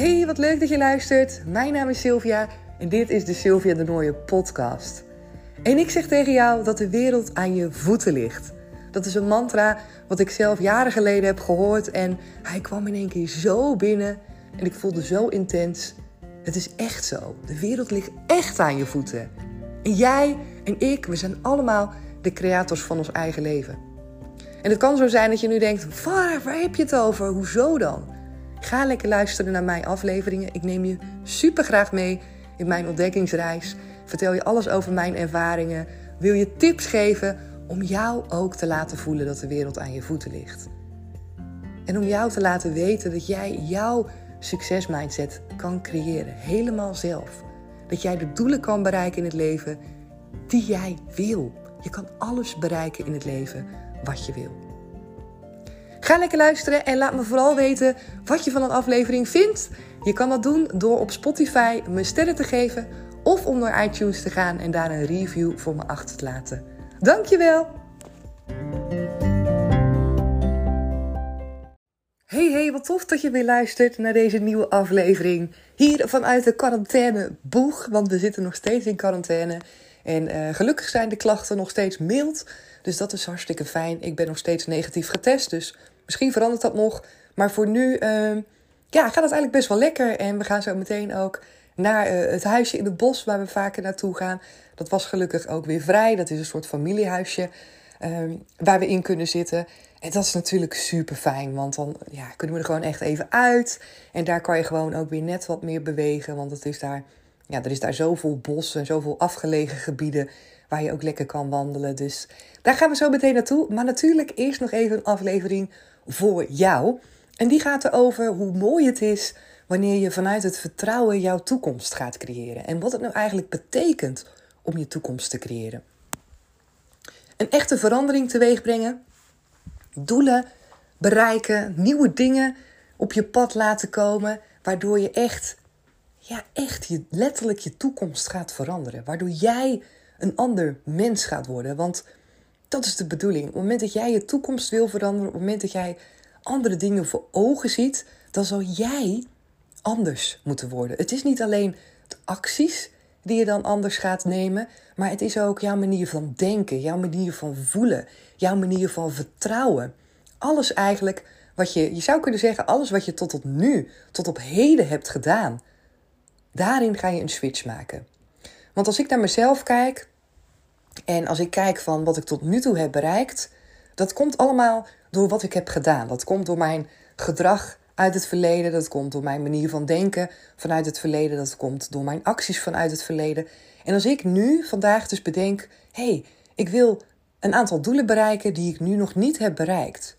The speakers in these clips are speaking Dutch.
Hey, wat leuk dat je luistert. Mijn naam is Sylvia en dit is de Sylvia de Nooie podcast. En ik zeg tegen jou dat de wereld aan je voeten ligt. Dat is een mantra wat ik zelf jaren geleden heb gehoord en hij kwam in één keer zo binnen en ik voelde zo intens. Het is echt zo. De wereld ligt echt aan je voeten. En jij en ik, we zijn allemaal de creators van ons eigen leven. En het kan zo zijn dat je nu denkt: waar, waar heb je het over? Hoezo dan? Ga lekker luisteren naar mijn afleveringen. Ik neem je super graag mee in mijn ontdekkingsreis. Vertel je alles over mijn ervaringen. Wil je tips geven om jou ook te laten voelen dat de wereld aan je voeten ligt. En om jou te laten weten dat jij jouw succesmindset kan creëren. Helemaal zelf. Dat jij de doelen kan bereiken in het leven die jij wil. Je kan alles bereiken in het leven wat je wil. Ga lekker luisteren en laat me vooral weten wat je van een aflevering vindt. Je kan dat doen door op Spotify me sterren te geven of om naar iTunes te gaan en daar een review voor me achter te laten. Dankjewel! Hey hey, wat tof dat je weer luistert naar deze nieuwe aflevering. Hier vanuit de quarantaine boeg, want we zitten nog steeds in quarantaine. En uh, gelukkig zijn de klachten nog steeds mild. Dus dat is hartstikke fijn. Ik ben nog steeds negatief getest, dus misschien verandert dat nog. Maar voor nu uh, ja, gaat het eigenlijk best wel lekker. En we gaan zo meteen ook naar uh, het huisje in het bos waar we vaker naartoe gaan. Dat was gelukkig ook weer vrij. Dat is een soort familiehuisje ehm, waar we in kunnen zitten. En dat is natuurlijk super fijn, want dan ja, kunnen we er gewoon echt even uit. En daar kan je gewoon ook weer net wat meer bewegen, want het is daar, ja, er is daar zoveel bos en zoveel afgelegen gebieden waar je ook lekker kan wandelen. Dus daar gaan we zo meteen naartoe. Maar natuurlijk eerst nog even een aflevering voor jou. En die gaat erover hoe mooi het is wanneer je vanuit het vertrouwen jouw toekomst gaat creëren. En wat het nou eigenlijk betekent om je toekomst te creëren. Een echte verandering teweeg brengen, doelen bereiken, nieuwe dingen op je pad laten komen, waardoor je echt, ja, echt je, letterlijk je toekomst gaat veranderen. Waardoor jij een ander mens gaat worden. Want dat is de bedoeling. Op het moment dat jij je toekomst wil veranderen, op het moment dat jij andere dingen voor ogen ziet, dan zal jij anders moeten worden. Het is niet alleen de acties die je dan anders gaat nemen. Maar het is ook jouw manier van denken, jouw manier van voelen, jouw manier van vertrouwen. Alles eigenlijk wat je, je zou kunnen zeggen, alles wat je tot op nu, tot op heden hebt gedaan. Daarin ga je een switch maken. Want als ik naar mezelf kijk en als ik kijk van wat ik tot nu toe heb bereikt, dat komt allemaal door wat ik heb gedaan. Dat komt door mijn gedrag uit het verleden. Dat komt door mijn manier van denken vanuit het verleden. Dat komt door mijn acties vanuit het verleden. En als ik nu vandaag dus bedenk: hé, hey, ik wil een aantal doelen bereiken die ik nu nog niet heb bereikt.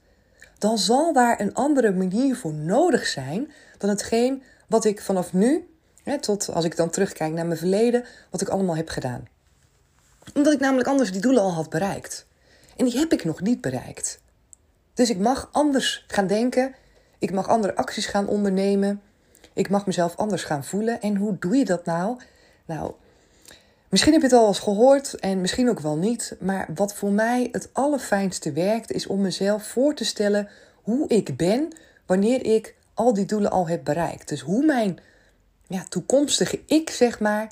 Dan zal daar een andere manier voor nodig zijn dan hetgeen wat ik vanaf nu, hè, tot als ik dan terugkijk naar mijn verleden, wat ik allemaal heb gedaan. Omdat ik namelijk anders die doelen al had bereikt. En die heb ik nog niet bereikt. Dus ik mag anders gaan denken ik mag andere acties gaan ondernemen. Ik mag mezelf anders gaan voelen. En hoe doe je dat nou? Nou, misschien heb je het al eens gehoord en misschien ook wel niet. Maar wat voor mij het allerfijnste werkt, is om mezelf voor te stellen hoe ik ben wanneer ik al die doelen al heb bereikt. Dus hoe mijn ja, toekomstige ik, zeg maar,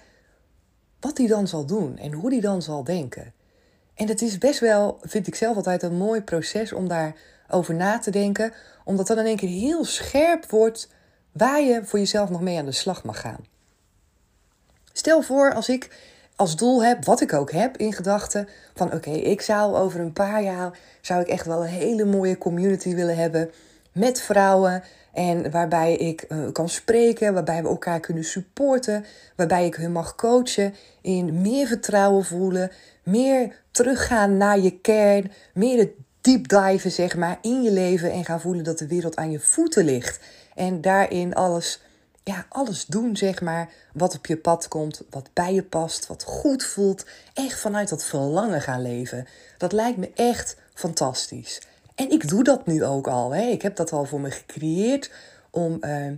wat die dan zal doen en hoe die dan zal denken. En het is best wel, vind ik zelf altijd een mooi proces om daarover na te denken omdat dan in één keer heel scherp wordt waar je voor jezelf nog mee aan de slag mag gaan. Stel voor als ik als doel heb, wat ik ook heb in gedachten, van oké, ik zou over een paar jaar, zou ik echt wel een hele mooie community willen hebben met vrouwen en waarbij ik uh, kan spreken, waarbij we elkaar kunnen supporten, waarbij ik hun mag coachen in meer vertrouwen voelen, meer teruggaan naar je kern, meer het deep diven, zeg maar, in je leven en gaan voelen dat de wereld aan je voeten ligt. En daarin alles, ja, alles doen, zeg maar, wat op je pad komt, wat bij je past, wat goed voelt. Echt vanuit dat verlangen gaan leven. Dat lijkt me echt fantastisch. En ik doe dat nu ook al. Ik heb dat al voor me gecreëerd om, uh, uh,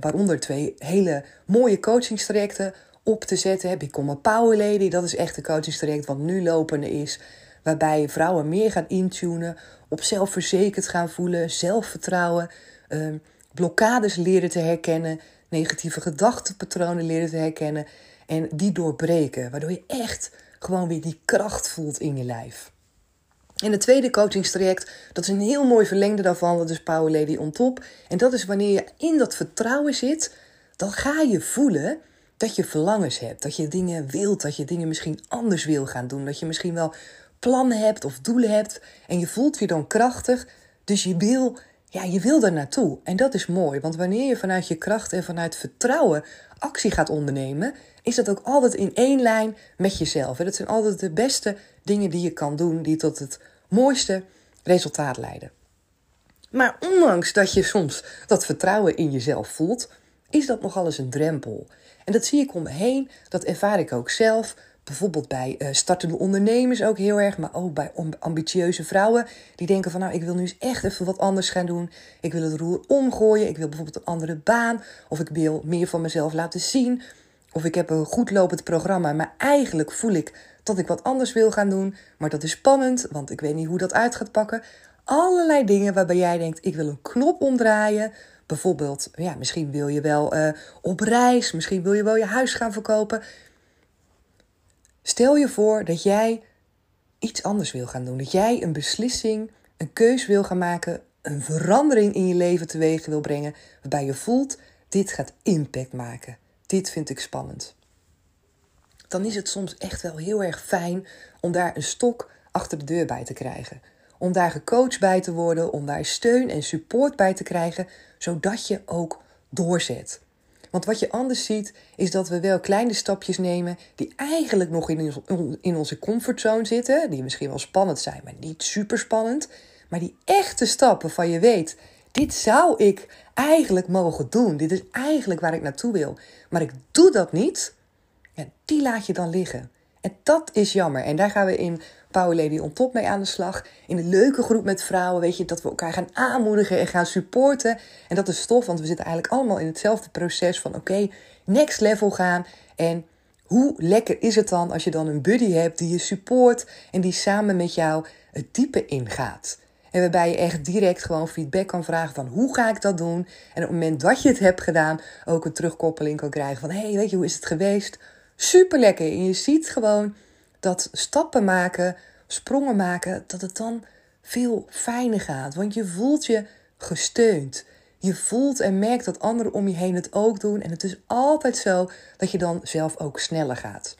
waaronder twee hele mooie coachingstrajecten op te zetten. Heb ik een Power Lady, dat is echt een coachingstraject wat nu lopende is waarbij vrouwen meer gaan intunen, op zelfverzekerd gaan voelen, zelfvertrouwen, uh, blokkades leren te herkennen, negatieve gedachtenpatronen leren te herkennen en die doorbreken, waardoor je echt gewoon weer die kracht voelt in je lijf. En het tweede coachingstraject, dat is een heel mooi verlengde daarvan, dat is Power Lady on Top. En dat is wanneer je in dat vertrouwen zit, dan ga je voelen dat je verlangens hebt, dat je dingen wilt, dat je dingen misschien anders wil gaan doen, dat je misschien wel plannen hebt of doelen hebt en je voelt je dan krachtig, dus je wil, ja, je wil er naartoe. En dat is mooi, want wanneer je vanuit je kracht en vanuit vertrouwen actie gaat ondernemen, is dat ook altijd in één lijn met jezelf. Dat zijn altijd de beste dingen die je kan doen, die tot het mooiste resultaat leiden. Maar ondanks dat je soms dat vertrouwen in jezelf voelt, is dat nogal eens een drempel. En dat zie ik om me heen, dat ervaar ik ook zelf. Bijvoorbeeld bij uh, startende ondernemers ook heel erg, maar ook bij ambitieuze vrouwen die denken van nou ik wil nu eens echt even wat anders gaan doen. Ik wil het roer omgooien, ik wil bijvoorbeeld een andere baan of ik wil meer van mezelf laten zien. Of ik heb een goed lopend programma, maar eigenlijk voel ik dat ik wat anders wil gaan doen. Maar dat is spannend, want ik weet niet hoe dat uit gaat pakken. Allerlei dingen waarbij jij denkt: ik wil een knop omdraaien. Bijvoorbeeld, ja, misschien wil je wel uh, op reis, misschien wil je wel je huis gaan verkopen. Stel je voor dat jij iets anders wil gaan doen. Dat jij een beslissing, een keus wil gaan maken, een verandering in je leven teweeg wil brengen, waarbij je voelt: dit gaat impact maken. Dit vind ik spannend dan is het soms echt wel heel erg fijn om daar een stok achter de deur bij te krijgen. Om daar gecoacht bij te worden, om daar steun en support bij te krijgen, zodat je ook doorzet. Want wat je anders ziet, is dat we wel kleine stapjes nemen die eigenlijk nog in, onze comfortzone zitten, die misschien wel spannend zijn, maar niet super spannend. Maar die echte stappen van je weet, dit zou ik eigenlijk mogen doen. Dit is eigenlijk waar ik naartoe wil. Maar ik doe dat niet ja, die laat je dan liggen. En dat is jammer. En daar gaan we in Power Lady on Top mee aan de slag. In een leuke groep met vrouwen, weet je, dat we elkaar gaan aanmoedigen en gaan supporten. En dat is tof, want we zitten eigenlijk allemaal in hetzelfde proces van oké, next level gaan. En hoe lekker is het dan als je dan een buddy hebt die je support en die samen met jou het diepe ingaat. En waarbij je echt direct gewoon feedback kan vragen van hoe ga ik dat doen? En op het moment dat je het hebt gedaan, ook een terugkoppeling kan krijgen van hé, hey, weet je, hoe is het geweest? Super lekker. En je ziet gewoon dat stappen maken, sprongen maken, dat het dan veel fijner gaat. Want je voelt je gesteund. Je voelt en merkt dat anderen om je heen het ook doen. En het is altijd zo dat je dan zelf ook sneller gaat.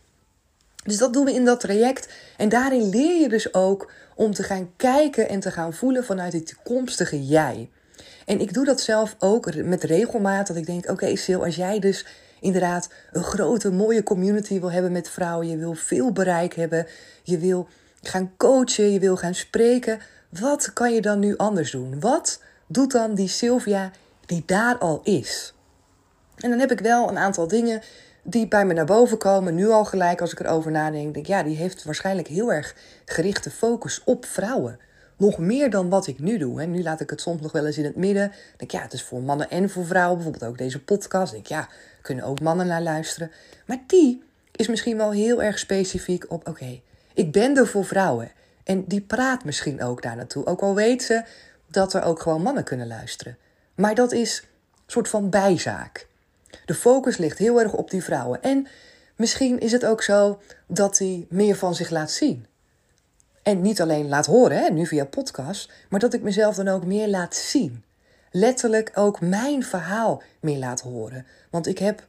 Dus dat doen we in dat traject. En daarin leer je dus ook om te gaan kijken en te gaan voelen vanuit het toekomstige jij. En ik doe dat zelf ook met regelmaat. Dat ik denk: oké, okay, Sil, als jij dus inderdaad een grote, mooie community wil hebben met vrouwen. Je wil veel bereik hebben. Je wil gaan coachen. Je wil gaan spreken. Wat kan je dan nu anders doen? Wat doet dan die Sylvia die daar al is? En dan heb ik wel een aantal dingen die bij me naar boven komen. Nu al gelijk als ik erover nadenk. Denk ja, die heeft waarschijnlijk heel erg gerichte focus op vrouwen. Nog meer dan wat ik nu doe. Nu laat ik het soms nog wel eens in het midden. Denk ja, het is voor mannen en voor vrouwen. Bijvoorbeeld ook deze podcast. Denk ja, kunnen ook mannen naar luisteren. Maar die is misschien wel heel erg specifiek op: oké, ik ben er voor vrouwen. En die praat misschien ook daar naartoe. Ook al weet ze dat er ook gewoon mannen kunnen luisteren. Maar dat is een soort van bijzaak. De focus ligt heel erg op die vrouwen. En misschien is het ook zo dat hij meer van zich laat zien. En niet alleen laat horen, hè, nu via podcast, maar dat ik mezelf dan ook meer laat zien letterlijk ook mijn verhaal meer laten horen. Want ik heb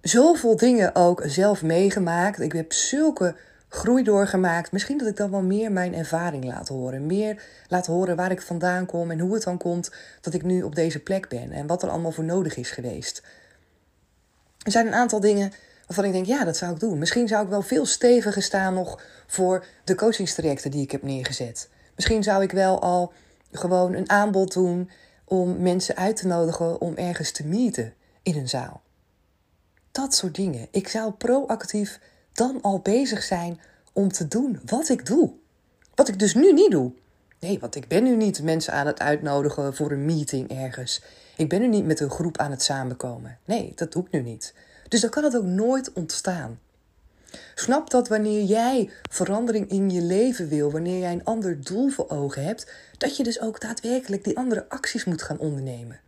zoveel dingen ook zelf meegemaakt. Ik heb zulke groei doorgemaakt. Misschien dat ik dan wel meer mijn ervaring laat horen. Meer laat horen waar ik vandaan kom en hoe het dan komt dat ik nu op deze plek ben. En wat er allemaal voor nodig is geweest. Er zijn een aantal dingen waarvan ik denk, ja, dat zou ik doen. Misschien zou ik wel veel steviger staan nog voor de coachingstrajecten die ik heb neergezet. Misschien zou ik wel al gewoon een aanbod doen om mensen uit te nodigen om ergens te meeten in een zaal. Dat soort dingen. Ik zou proactief dan al bezig zijn om te doen wat ik doe. Wat ik dus nu niet doe. Nee, want ik ben nu niet mensen aan het uitnodigen voor een meeting ergens. Ik ben nu niet met een groep aan het samenkomen. Nee, dat doe ik nu niet. Dus dan kan het ook nooit ontstaan. Snap dat wanneer jij verandering in je leven wil, wanneer jij een ander doel voor ogen hebt, dat je dus ook daadwerkelijk die andere acties moet gaan ondernemen.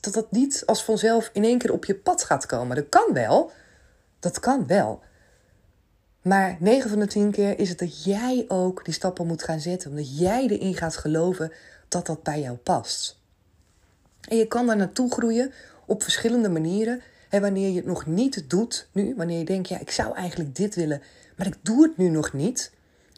Dat dat niet als vanzelf in één keer op je pad gaat komen. Dat kan wel. Dat kan wel. Maar 9 van de 10 keer is het dat jij ook die stappen moet gaan zetten. Omdat jij erin gaat geloven dat dat bij jou past. En je kan daar naartoe groeien op verschillende manieren. En wanneer je het nog niet doet nu, wanneer je denkt, ja, ik zou eigenlijk dit willen, maar ik doe het nu nog niet,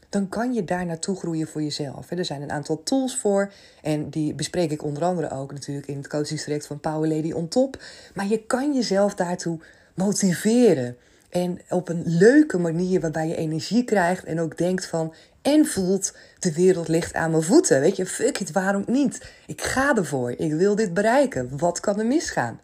dan kan je daar naartoe groeien voor jezelf. Er zijn een aantal tools voor en die bespreek ik onder andere ook natuurlijk in het coachingstraject van Power Lady on Top. Maar je kan jezelf daartoe motiveren. En op een leuke manier waarbij je energie krijgt en ook denkt van en voelt de wereld ligt aan mijn voeten. Weet je, fuck it, waarom niet? Ik ga ervoor. Ik wil dit bereiken. Wat kan er misgaan?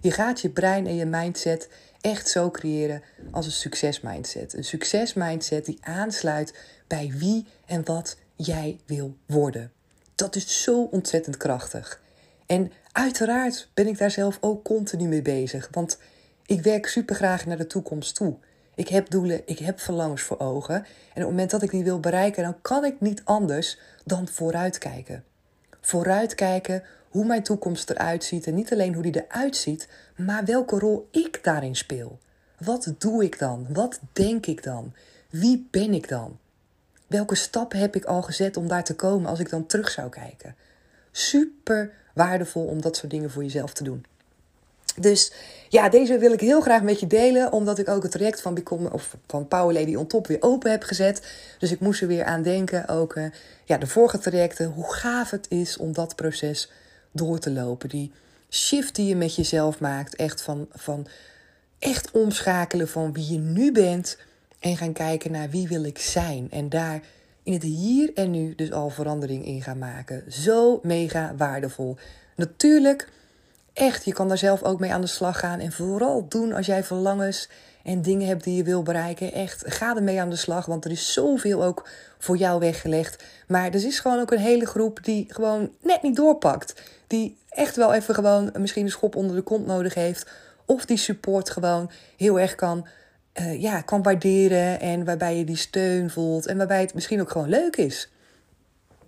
Je gaat je brein en je mindset echt zo creëren als een succesmindset. Een succesmindset die aansluit bij wie en wat jij wil worden. Dat is zo ontzettend krachtig. En uiteraard ben ik daar zelf ook continu mee bezig. Want ik werk super graag naar de toekomst toe. Ik heb doelen, ik heb verlangens voor ogen. En op het moment dat ik die wil bereiken, dan kan ik niet anders dan vooruitkijken. Vooruitkijken hoe mijn toekomst eruit ziet. En niet alleen hoe die eruit ziet, maar welke rol ik daarin speel. Wat doe ik dan? Wat denk ik dan? Wie ben ik dan? Welke stappen heb ik al gezet om daar te komen als ik dan terug zou kijken? Super waardevol om dat soort dingen voor jezelf te doen. Dus ja, deze wil ik heel graag met je delen, omdat ik ook het traject van, Become, of van Power Lady on Top weer open heb gezet. Dus ik moest er weer aan denken, ook uh, ja, de vorige trajecten, hoe gaaf het is om dat proces door te lopen. Die shift die je met jezelf maakt, echt van, van echt omschakelen van wie je nu bent en gaan kijken naar wie wil ik zijn. En daar in het hier en nu dus al verandering in gaan maken. Zo mega waardevol. Natuurlijk echt, je kan daar zelf ook mee aan de slag gaan. En vooral doen als jij verlangens en dingen hebt die je wil bereiken. Echt, ga ermee aan de slag. Want er is zoveel ook voor jou weggelegd. Maar er is gewoon ook een hele groep die gewoon net niet doorpakt. Die echt wel even gewoon misschien een schop onder de kont nodig heeft. Of die support gewoon heel erg kan, uh, ja, kan waarderen. En waarbij je die steun voelt. En waarbij het misschien ook gewoon leuk is.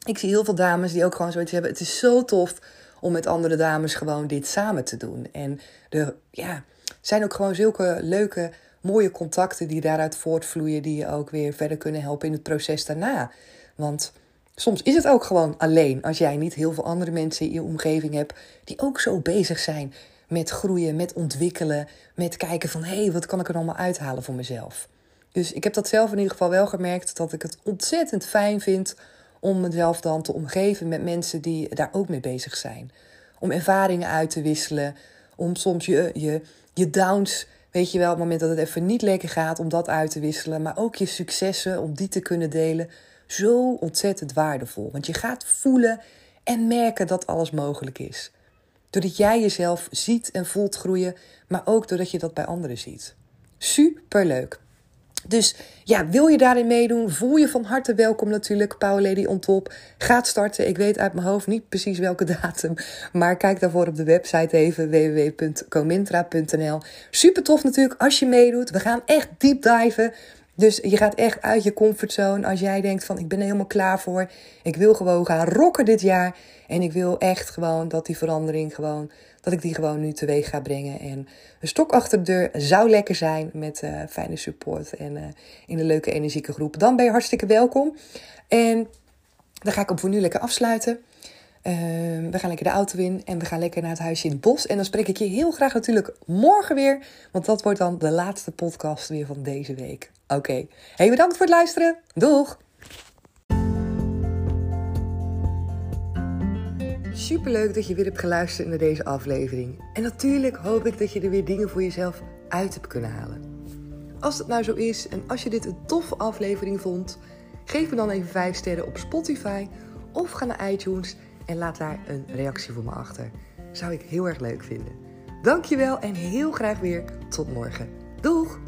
Ik zie heel veel dames die ook gewoon zoiets hebben. Het is zo tof om met andere dames gewoon dit samen te doen. En er ja, zijn ook gewoon zulke leuke, mooie contacten die daaruit voortvloeien, die je ook weer verder kunnen helpen in het proces daarna. Want soms is het ook gewoon alleen als jij niet heel veel andere mensen in je omgeving hebt die ook zo bezig zijn met groeien, met ontwikkelen, met kijken van hé, hey, wat kan ik er allemaal uithalen voor mezelf. Dus ik heb dat zelf in ieder geval wel gemerkt dat ik het ontzettend fijn vind om mezelf dan te omgeven met mensen die daar ook mee bezig zijn. Om ervaringen uit te wisselen, om soms je, je, je downs, weet je wel, op het moment dat het even niet lekker gaat, om dat uit te wisselen. Maar ook je successen, om die te kunnen delen. Zo ontzettend waardevol. Want je gaat voelen en merken dat alles mogelijk is. Doordat jij jezelf ziet en voelt groeien, maar ook doordat je dat bij anderen ziet. Superleuk. Dus ja, wil je daarin meedoen? Voel je van harte welkom natuurlijk. Power Lady on Top gaat starten. Ik weet uit mijn hoofd niet precies welke datum. Maar kijk daarvoor op de website even www.comintra.nl. Super tof natuurlijk als je meedoet. We gaan echt deep diven. Dus je gaat echt uit je comfortzone als jij denkt van ik ben er helemaal klaar voor. Ik wil gewoon gaan rocken dit jaar. En ik wil echt gewoon dat die verandering gewoon dat ik die gewoon nu teweeg ga brengen. En een stok achter de deur zou lekker zijn met uh, fijne support en uh, in een leuke energieke groep. Dan ben je hartstikke welkom. En dan ga ik hem voor nu lekker afsluiten. Uh, we gaan lekker de auto in en we gaan lekker naar het huisje in het bos. En dan spreek ik je heel graag natuurlijk morgen weer. Want dat wordt dan de laatste podcast weer van deze week. Oké. Hey, bedankt voor het luisteren. Doeg! Superleuk dat je weer hebt geluisterd naar deze aflevering. En natuurlijk hoop ik dat je er weer dingen voor jezelf uit hebt kunnen halen. Als dat nou zo is en als je dit een toffe aflevering vond, geef me dan even 5 sterren op Spotify of ga naar iTunes en laat daar een reactie voor me achter. Zou ik heel erg leuk vinden. Dankjewel en heel graag weer tot morgen. Doeg!